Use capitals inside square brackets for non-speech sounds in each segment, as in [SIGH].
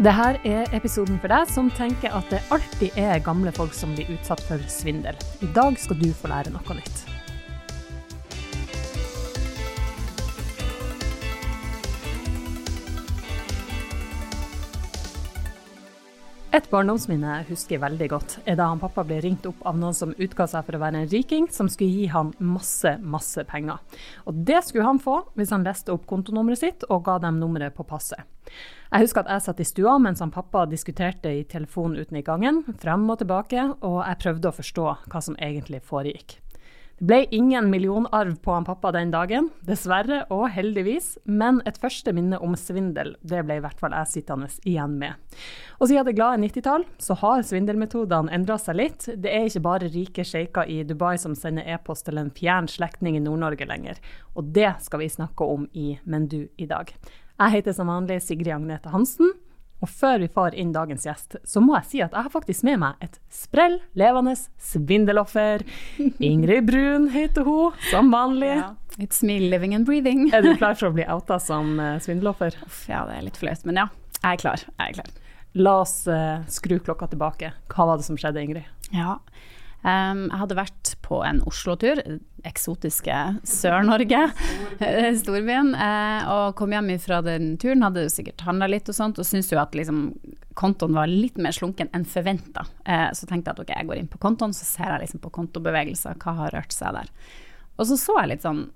Dette er episoden for deg som tenker at det alltid er gamle folk som blir utsatt for svindel. I dag skal du få lære noe nytt. Et barndomsminne jeg husker veldig godt, er da han pappa ble ringt opp av noen som utga seg for å være en riking, som skulle gi han masse, masse penger. Og det skulle han få hvis han leste opp kontonummeret sitt og ga dem nummeret på passet. Jeg husker at jeg satt i stua mens han pappa diskuterte i telefonen uten i gangen, frem og tilbake, og jeg prøvde å forstå hva som egentlig foregikk. Det ble ingen millionarv på han pappa den dagen, dessverre og heldigvis, men et første minne om svindel, det ble i hvert fall jeg sittende igjen med. Og siden det glade 90-tall, så har svindelmetodene endra seg litt. Det er ikke bare rike sjeiker i Dubai som sender e-post til en fjern slektning i Nord-Norge lenger. Og det skal vi snakke om i Men du i dag. Jeg heter som vanlig Sigrid Agnete Hansen. Og før vi får inn dagens gjest, så må jeg si at jeg har faktisk med meg et sprell levende svindeloffer. [LAUGHS] Ingrid Brun heter hun, som vanlig. Ja. It's me living and breathing. er du klar [LAUGHS] for å bli outa som svindeloffer? svindeloffer? Ja, det er litt flaut, men ja. Jeg er klar. Jeg er klar. La oss uh, skru klokka tilbake. Hva var det som skjedde, Ingrid? Ja, Um, jeg hadde vært på en Oslo-tur, eksotiske Sør-Norge, storbyen, uh, og kom hjem fra den turen. Hadde sikkert handla litt og sånt, og syntes jo at liksom, kontoen var litt mer slunken enn forventa. Uh, så tenkte jeg at ok, jeg går inn på kontoen, så ser jeg liksom på kontobevegelser, hva har rørt seg der. Og så så jeg litt sånn,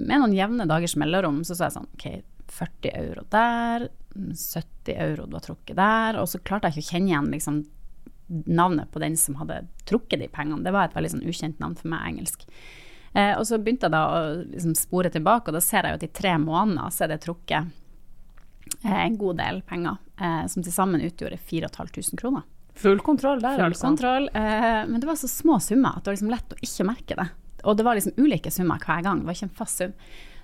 med noen jevne dagers mellomrom, så så jeg sånn ok, 40 euro der, 70 euro du har trukket der, og så klarte jeg ikke å kjenne igjen liksom navnet på den som hadde trukket de pengene. Det var et veldig sånn ukjent navn for meg, engelsk. Eh, og så begynte jeg da å liksom spore tilbake, og da ser jeg jo at i tre måneder så er det trukket eh, en god del penger, eh, som til sammen utgjorde 4500 kroner. Full kontroll der, Full altså. kontroll, eh, men det var så små summer at det var liksom lett å ikke merke det. Og det var liksom ulike summer hver gang, det var ikke en fast sum.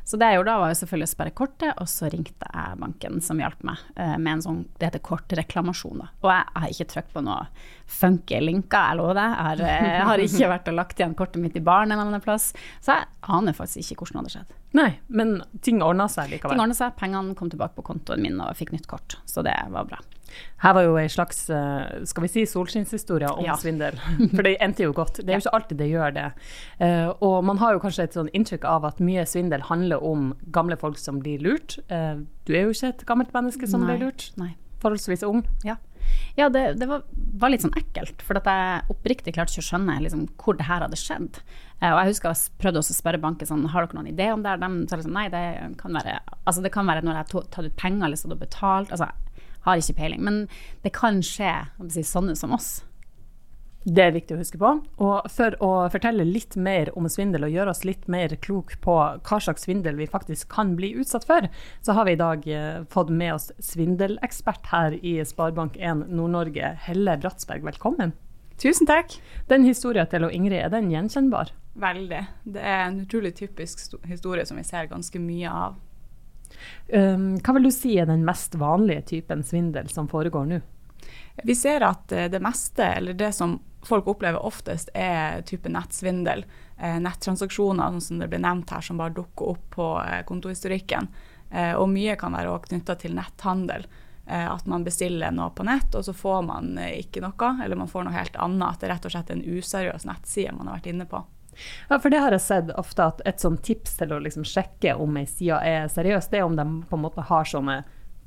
Så det jeg gjorde da, var jo selvfølgelig å sperre kortet, og så ringte jeg banken som hjalp meg eh, med en sånn det heter kortreklamasjon. da. Og jeg, har ikke trykt på noe funky linker, jeg lover det. Jeg har, eh, jeg har ikke vært og lagt igjen kortet mitt i baren en eller annen plass. Så jeg aner faktisk ikke hvordan det hadde skjedd. Nei, men ting ordna seg likevel? Ting ordna seg, pengene kom tilbake på kontoen min, og jeg fikk nytt kort. Så det var bra. Her var jo ei slags eh, skal vi si, solskinnshistorie om ja. svindel. [LAUGHS] For det endte jo godt. Det er jo ikke alltid det gjør det. Eh, og man har jo kanskje et sånn inntrykk av at mye svindel handler om gamle folk som blir lurt. Eh, du er jo ikke et gammelt menneske som Nei. blir lurt. Nei. Forholdsvis ung. Ja. Ja, det, det var, var, litt sånn ekkelt, for jeg oppriktig klarte ikke å skjønne liksom, hvor det her hadde skjedd. og jeg husker jeg prøvde også å spørre banken sånn, har dere noen idé om det. De sa liksom nei, det kan være altså, det kan være når jeg har tatt ut penger eller stått og betalt. Altså, har ikke peiling. Men det kan skje si, sånne som oss. Det er viktig å huske på. Og for å fortelle litt mer om svindel og gjøre oss litt mer klok på hva slags svindel vi faktisk kan bli utsatt for, så har vi i dag eh, fått med oss svindelekspert her i Sparebank1 Nord-Norge, Helle Bratsberg. Velkommen. Tusen takk. Den historien til Ingrid, er den gjenkjennbar? Veldig. Det er en utrolig typisk historie som vi ser ganske mye av. Um, hva vil du si er den mest vanlige typen svindel som foregår nå? Vi ser at eh, det meste, eller det som folk opplever oftest, er type nettsvindel. Eh, nettransaksjoner, sånn som det ble nevnt her, som bare dukker opp på eh, kontohistorikken. Og mye kan være knytta til netthandel. At man bestiller noe på nett, og så får man ikke noe, eller man får noe helt annet. At det rett og slett en useriøs nettside man har vært inne på. Ja, for det har jeg sett ofte, at et sånt tips til å liksom sjekke om ei side er seriøs, det er om de på en måte har sånne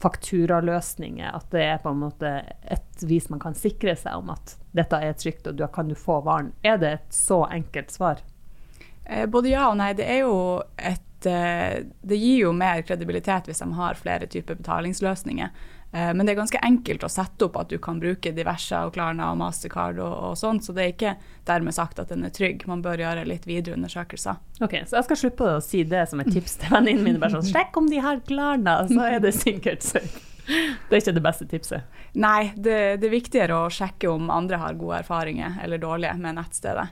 fakturaløsninger. At det er på en måte et vis man kan sikre seg om at dette er trygt, og du kan du få varen. Er det et så enkelt svar? Eh, både ja og nei. Det er jo et eh, Det gir jo mer kredibilitet hvis de har flere typer betalingsløsninger. Eh, men det er ganske enkelt å sette opp at du kan bruke diverse og Klarna og Mastercard og, og sånt, så det er ikke dermed sagt at den er trygg. Man bør gjøre litt videre undersøkelser. Ok, Så jeg skal slutte å si det som et tips til venninnene mine. Bare sånn, [LAUGHS] Sjekk om de har Klarna, så er det sikkert safe. [LAUGHS] Det er ikke det beste tipset? Nei, det, det, er viktigere å sjekke om andre har gode erfaringer eller dårlige med nettstedet.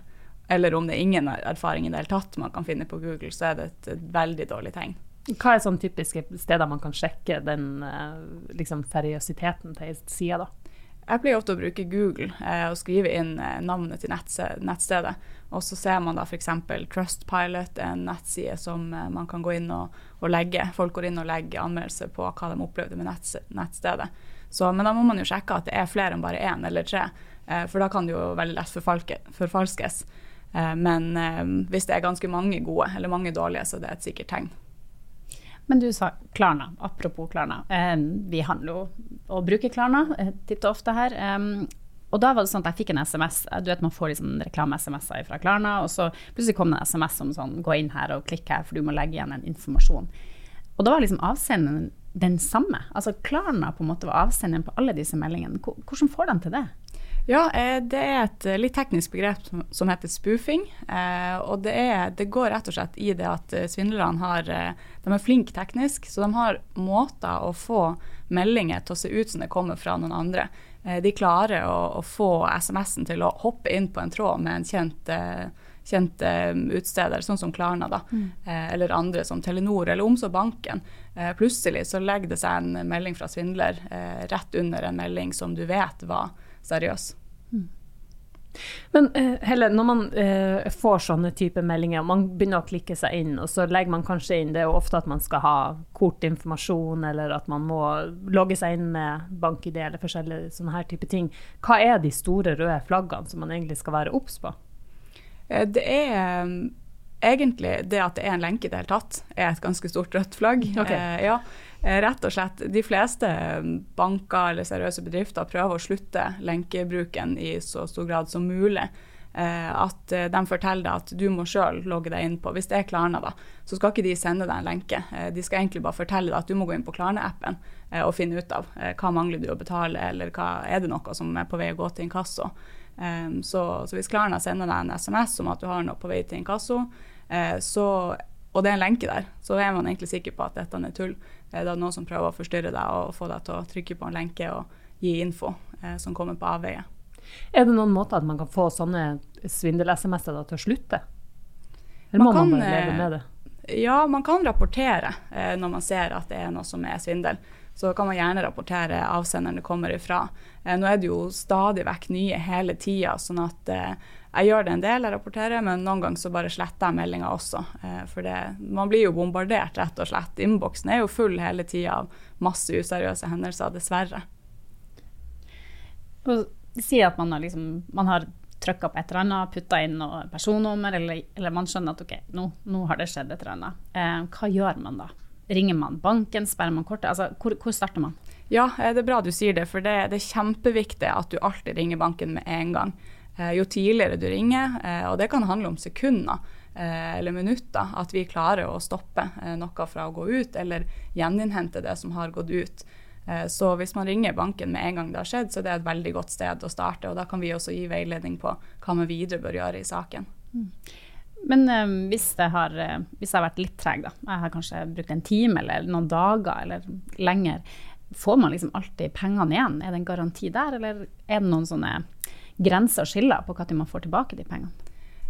Eller om det er ingen erfaring i det hele tatt man kan finne på Google, så er det et, et veldig dårlig tegn. Hva er sånn typiske steder man kan sjekke den eh, liksom, seriøsiteten til sida, da? Jeg pleier ofte å bruke Google eh, og skrive inn eh, navnet til nettstedet. Og så ser man da f.eks. Trustpilot, en nettside som eh, man kan gå inn og, og, legge. Folk går inn og legger anmeldelser på hva de opplevde med nettstedet. Så, men da må man jo sjekke at det er flere enn bare én eller tre, eh, for da kan det jo veldig lett forfalke, forfalskes. Eh, men eh, hvis det er ganske mange gode eller mange dårlige, så det er et sikkert tegn. Men du sa Klarna. Apropos Klarna. Vi handler jo og bruker Klarna eh, titt og ofte her. Og da var det sånn at jeg fikk en SMS. Du vet Man får liksom reklame-SMS-er fra Klarna, og så plutselig kom det en SMS om sånn gå inn her og klikk her, for du må legge igjen en informasjon. Og da var liksom avsenderen den samme. Altså Klarna på en måte var avsenderen på alle disse meldingene. Hvordan får de til det? Ja, eh, det er et eh, litt teknisk begrep som heter spoofing. Eh, og det, er, det, går rett og slett i det at svindlerne har De er flinke teknisk, så de har måter å få meldinger til å se ut som det kommer fra noen andre. De klarer å, å få SMS-en til å hoppe inn på en tråd med en kjent kjent utsteder, sånn som Klarna, da, mm. eller andre som Telenor eller Omsorg Banken. plutselig så legger det seg en melding fra svindler rett under en melding som du vet var seriøs. Mm. Men Helle, når man får sånne type meldinger, man begynner å klikke seg inn, og så legger man kanskje inn Det er jo ofte at man skal ha kortinformasjon, eller at man må logge seg inn med bank-ID eller forskjellige sånne her type ting. Hva er de store røde flaggene som man egentlig skal være obs på? Eh, det er um, egentlig det at det er en lenke i det hele tatt, er et ganske stort rødt flagg. Okay. Uh, ja. Eh, rett og slett, De fleste banker eller seriøse bedrifter prøver å slutte lenkebruken i så stor grad som mulig. Eh, at eh, de forteller deg at du må sjøl logge deg inn på Hvis det er Klarna, da, så skal ikke de sende deg en lenke. De skal egentlig bare fortelle deg at du må gå inn på Klarna-appen og finne ut av hva mangler du å betale, eller hva er det noe som er på vei å gå til inkasso. Så, så hvis Klarna sender deg en SMS om at du har noe på vei til inkasso, så, og det er en lenke der, så er man egentlig sikker på at dette er tull er det noen som prøver å forstyrre deg og få deg til å trykke på en lenke og gi info eh, som kommer på avveie. Er det noen måter at man kan få sånne svindel-SMS-er til å slutte? Eller må man, kan, man bare leve med det? Eh, ja, man kan rapportere eh, når man ser at det er noe som er svindel. Så kan man gjerne rapportere avsenderen det kommer ifra. Eh, nå er det jo stadig vekk nye hele tida, sånn at eh, jeg gjør det en del, jeg rapporterer, men noen ganger så bare sletter jeg meldinga også. Eh, for det, man blir jo bombardert, rett og slett. Innboksen er jo full hele tida av masse useriøse hendelser, dessverre. Og si at man har, liksom, har trykka på et eller annet, putta inn noe personnummer, eller, eller, man skjønner at ok, nå, nå, har det skjedd et eller annet. Hva gjør man da? Ringer man banken, sperrer man kortet? Altså, hvor, hvor starter man? Ja, eh, det er bra du sier det, for det, det er kjempeviktig at du alltid ringer banken med en gang. Eh, jo tidligere du ringer, eh, og det kan handle om sekunder eller minutter, at vi klarer å stoppe noe fra å gå ut, eller gjeninnhente det som har gått ut. Så hvis man ringer banken med en gang det har skjedd, så er det et veldig godt sted å starte. Og da kan vi også gi veiledning på hva man videre bør gjøre i saken. Mm. Men um, hvis, jeg har, hvis, jeg har, vært litt treg, da, jeg har kanskje brukt en time eller noen dager eller lenger, får man liksom alltid pengene igjen? Er det en garanti der, eller er det noen sånne grenser og skiller på når man får tilbake de pengene?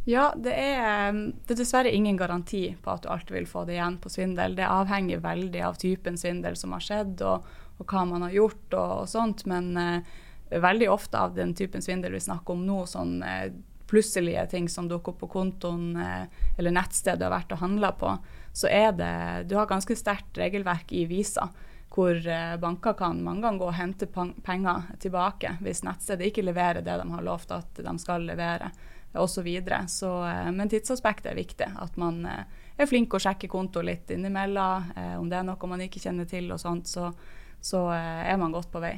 Ja, det er, det er, dessverre ingen garanti på at du alltid vil få det igjen på svindel. Det avhenger veldig av typen svindel som har skjedd, og, og hva man har gjort og, og sånt. Men uh, veldig ofte av den typen svindel vi snakker om nå, sånn uh, plutselige ting som dukker opp på kontoen uh, eller nettstedet du har vært og handla på, så er det Du har ganske sterkt regelverk i Visa hvor eh, banker kan mange ganger gå og hente penger tilbake hvis nettstedet ikke leverer det de har lovt at de skal levere, osv. Eh, men tidsaspektet er viktig. At man eh, er flink å sjekke konto litt innimellom. Om det er noe man ikke kjenner til, og sånt, så, så er man godt på vei.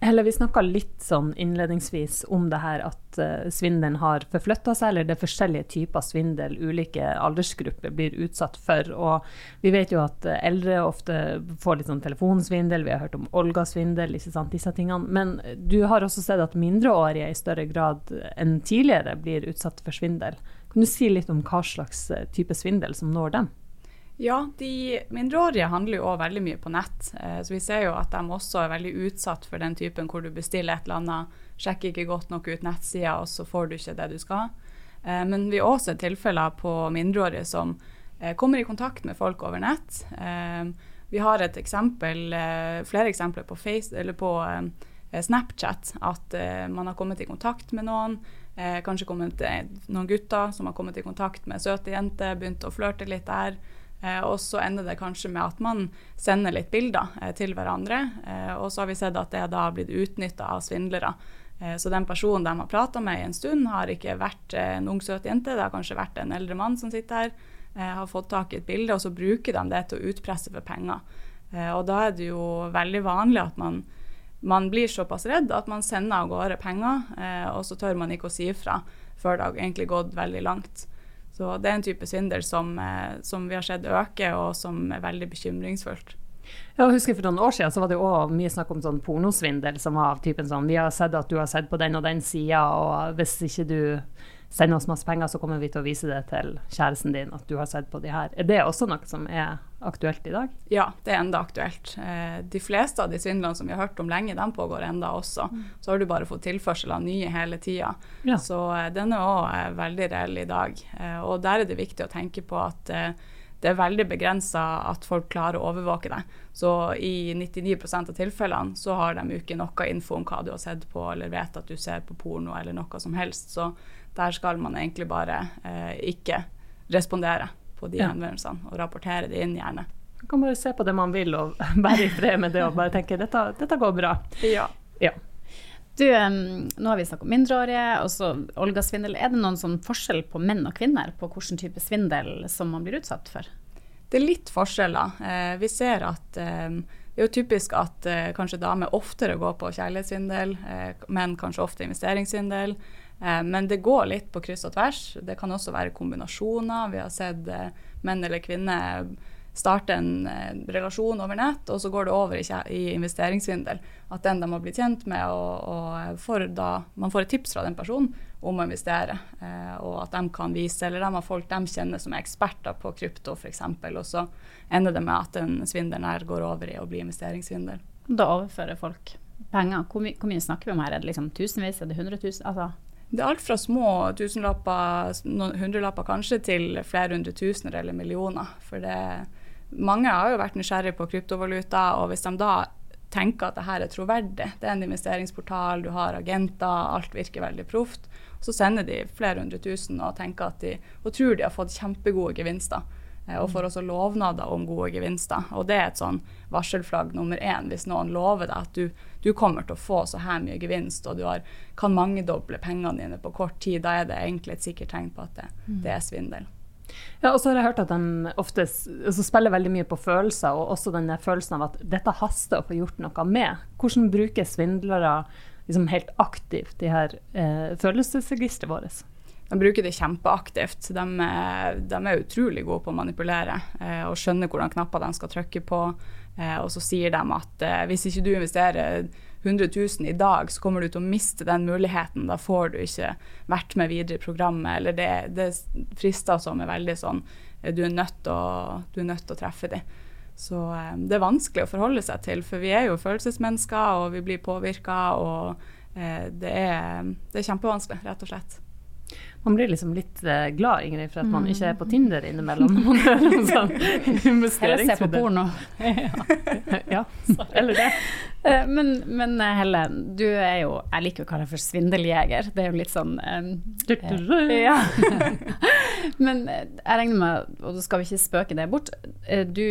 Helle, vi snakka litt sånn innledningsvis om det her at uh, svindelen har forflytta seg, eller det er forskjellige typer svindel ulike aldersgrupper blir utsatt for. Og vi vet jo at eldre ofte får litt sånn telefonsvindel, vi har hørt om Olga-svindel, disse tingene. Men du har også sett at mindreårige i større grad enn tidligere blir utsatt for svindel. Kan du si litt om hva slags eh, type svindel som når dem? Ja, de mindreårige handler jo òg veldig mye på nett. Eh, så vi ser jo at de også er veldig utsatt for den typen hvor du bestiller et eller annet, sjekker ikke godt nok ut nettsida, og så får du ikke det du skal. Eh, men vi har også tilfeller på mindreårige som eh, kommer i kontakt med folk over nett. Vi har et eksempel, flere eksempler på, face, på Snapchat. At man har kommet i kontakt med noen. kanskje kommet noen gutter som har kommet i kontakt med søte jenter, begynt å flørte litt der. Og så ender det kanskje med at man sender litt bilder til hverandre. og så har vi sett at det da har blitt utnytta av svindlere. Så den personen de har prata med i en stund, har ikke vært en ung, søt jente, det har kanskje vært en eldre mann som sitter her Eh, har fått tak i et bilde, og så bruker de det til å utpresse for penger. Eh, og da er det jo veldig vanlig at man, man blir såpass redd at man sender av gårde penger, eh, og så tør man ikke å si ifra før det har egentlig gått veldig langt. Så det er en type svindel som, som vi har sett øke, og som er veldig bekymringsfullt. Jeg husker For noen år siden så var det også mye snakk om sånn pornosvindel. som var av typen sånn, Vi har sett at du har sett på den og den sida, og hvis ikke du send oss masse penger, så kommer vi til å vise det til kjæresten din at du har sett på de her. Er det også noe som er aktuelt i dag? Ja, det er enda aktuelt. Eh, de fleste av de svindlene som vi har hørt om lenge, de pågår enda også. Mm. Så har du bare fått tilførsel av nye hele tida. Ja. Så eh, den er òg eh, veldig reell i dag. Og der er det viktig å tenke på at det er veldig begrensa at folk klarer å overvåke deg. Så i 99% av tilfellene så har de ikke noe info om hva du har sett på, eller vet at du ser på porno eller noe som helst. Så der skal man egentlig bare eh, ikke respondere på de ja. henvendelsene, og rapportere det inn gjerne. Man kan bare se på det man vil og [LAUGHS] være i fred med det og bare tenke dette, dette går bra. Ja. ja. Du, nå har vi snakket om mindreårige, og så Olga-svindel. Er det noen sånn forskjell på menn og kvinner på hvilken type svindel som man blir utsatt for? Det er litt forskjeller. Eh, vi ser at eh, det er jo typisk at eh, kanskje damer oftere går på kjærlighetssvindel, eh, menn kanskje ofte investeringssvindel. Eh, men det går litt på kryss og tvers. Det kan også være kombinasjoner. Vi har sett eh, menn eller kvinner starte en eh, relasjon over nett, og så går det over i, investeringssvindel. At den de har blitt kjent med, og, får da, man får et tips fra den personen om å investere. og at de kan vise, eller de har folk de kjenner som er eksperter på krypto f.eks. Og så ender det med at den svindelen her går over i å bli investeringssvindel. Da overfører folk penger. Hvor, my hvor mye snakker vi om her? Er det liksom tusenvis, er det hundretusen? Altså det er alt fra små tusenlapper, noen hundrelapper kanskje, til flere hundre tusener eller millioner. For det, mange har jo vært nysgjerrige på kryptovaluta, og hvis de da tenker at det her er troverdig, det er en investeringsportal, du har agenter, alt virker veldig proft, så sender de flere hundre tusen og tenker at de, og tror de har fått kjempegode gevinster. Eh, og får også lovnader om gode gevinster. Og det er et sånn varselflagg nummer én hvis noen lover deg at du, du kommer til å få så her mye gevinst, og du har, kan mangedoble pengene dine på kort tid. Da er det egentlig et sikkert tegn på at det, mm. det er svindel. Ja, og så har jeg hørt at de ofte altså spiller veldig mye på følelser, og også den følelsen av at dette haster å få gjort noe med. Hvordan bruker svindlere liksom helt aktivt de her eh, følelsesregisteret vårt? De bruker det kjempeaktivt. De, de, er utrolig gode på å manipulere eh, og skjønne hvordan knapper de skal trykke på. Eh, og så sier de at eh, hvis ikke du investerer 100 000 i dag, så kommer du til å miste den muligheten. Da får du ikke vært med videre i programmet. Eller det, det frister som er veldig sånn du er nødt til å, nødt til å treffe dem. Så det er vanskelig å forholde seg til, for vi er jo følelsesmennesker, og vi blir påvirka. Og det er, det er kjempevanskelig, rett og slett. Man blir liksom litt uh, glad Ingrid, for at man ikke er på Tinder innimellom. man om sånn [LAUGHS] Eller ser på porno. [LAUGHS] ja. eller det. Uh, men, men eh, Helle, du er jo Jeg liker å kalle deg for svindeljeger. Det er jo litt sånn um, ja. [LAUGHS] Men jeg regner med, og da skal vi ikke spøke det bort, du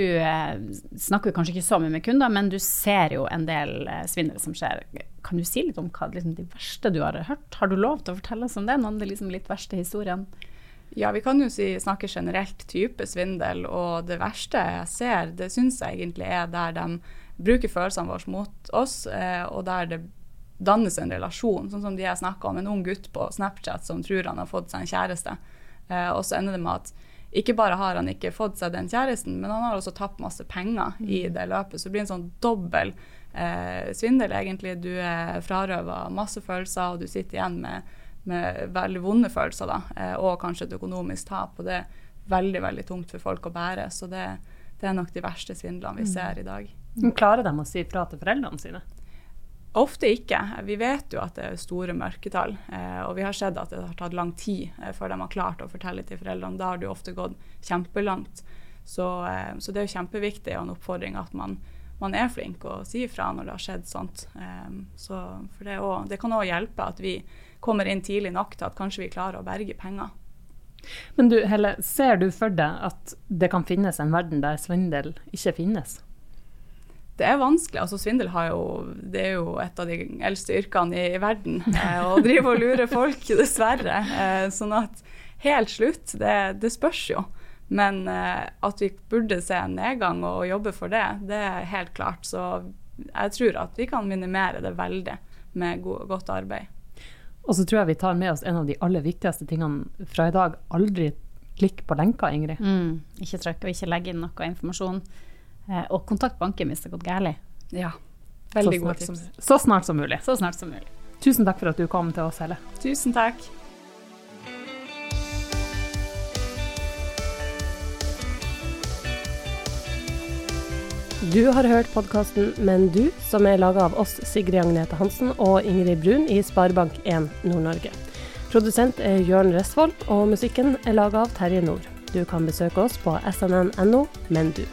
snakker kanskje ikke så mye med kunder, men du ser jo en del svindel som skjer. Kan du si litt om hva liksom, de verste du har hørt? Har du lov til å fortelle oss om det? Noen av de liksom litt verste historiene? Ja, vi kan jo si, snakke generelt type svindel. Og det verste jeg ser, det syns jeg egentlig er der de bruker følelsene våre mot oss, eh, og der det dannes en relasjon. Sånn som de jeg snakka om, en ung gutt på Snapchat som tror han har fått seg en kjæreste. Eh, og så ender det med at ikke bare har han ikke fått seg den kjæresten, men han har også tapt masse penger i mm. det løpet. Så det blir en sånn dobbel eh, svindel, egentlig. Du er frarøva masse følelser, og du sitter igjen med, med veldig vonde følelser, da, eh, og kanskje et økonomisk tap. Og det er veldig, veldig tungt for folk å bære. Så det, det er nok de verste svindlene vi mm. ser i dag. Men klarer de å si fra til foreldrene sine? Ofte ikke. Vi vet jo at det er store mørketall. Eh, og vi har sett at det har tatt lang tid eh, før de har klart å fortelle til foreldrene. Da har det jo ofte gått kjempelangt. Så, eh, så det er jo kjempeviktig og en oppfordring at man man er flink og sier ifra når det har skjedd sånt. Så for det, også, det kan òg hjelpe at vi kommer inn tidlig nok til at kanskje vi klarer å berge penger. Men du Helle, ser du for deg at det kan finnes en verden der svindel ikke finnes? Det er vanskelig. altså Svindel jo, det er jo et av de eldste yrkene i, i verden. Eh, å drive og lure folk, [LAUGHS] dessverre. Eh, sånn at helt slutt, det, det spørs jo. Men eh, at vi burde se en nedgang og jobbe for det, det er helt klart. Så jeg tror at vi kan minimere det veldig med go godt arbeid. Og så tror jeg vi tar med oss en av de aller viktigste tingene fra i dag. Aldri klikk på lenker, Ingrid. Mm, ikke trykk og ikke legg inn noe informasjon. Eh, og kontakt banken hvis det har gått galt. Ja, veldig gode tips. Så snart som mulig. Så snart som mulig. Tusen takk for at du kom til oss, Helle. Tusen takk. Du har hørt podkasten Men du, som er laga av oss, Sigrid Agnete Hansen og Ingrid Brun i Sparebank1 Nord-Norge. Produsent er Jørn Restvold, og musikken er laga av Terje Nord. Du kan besøke oss på snn.no, men du.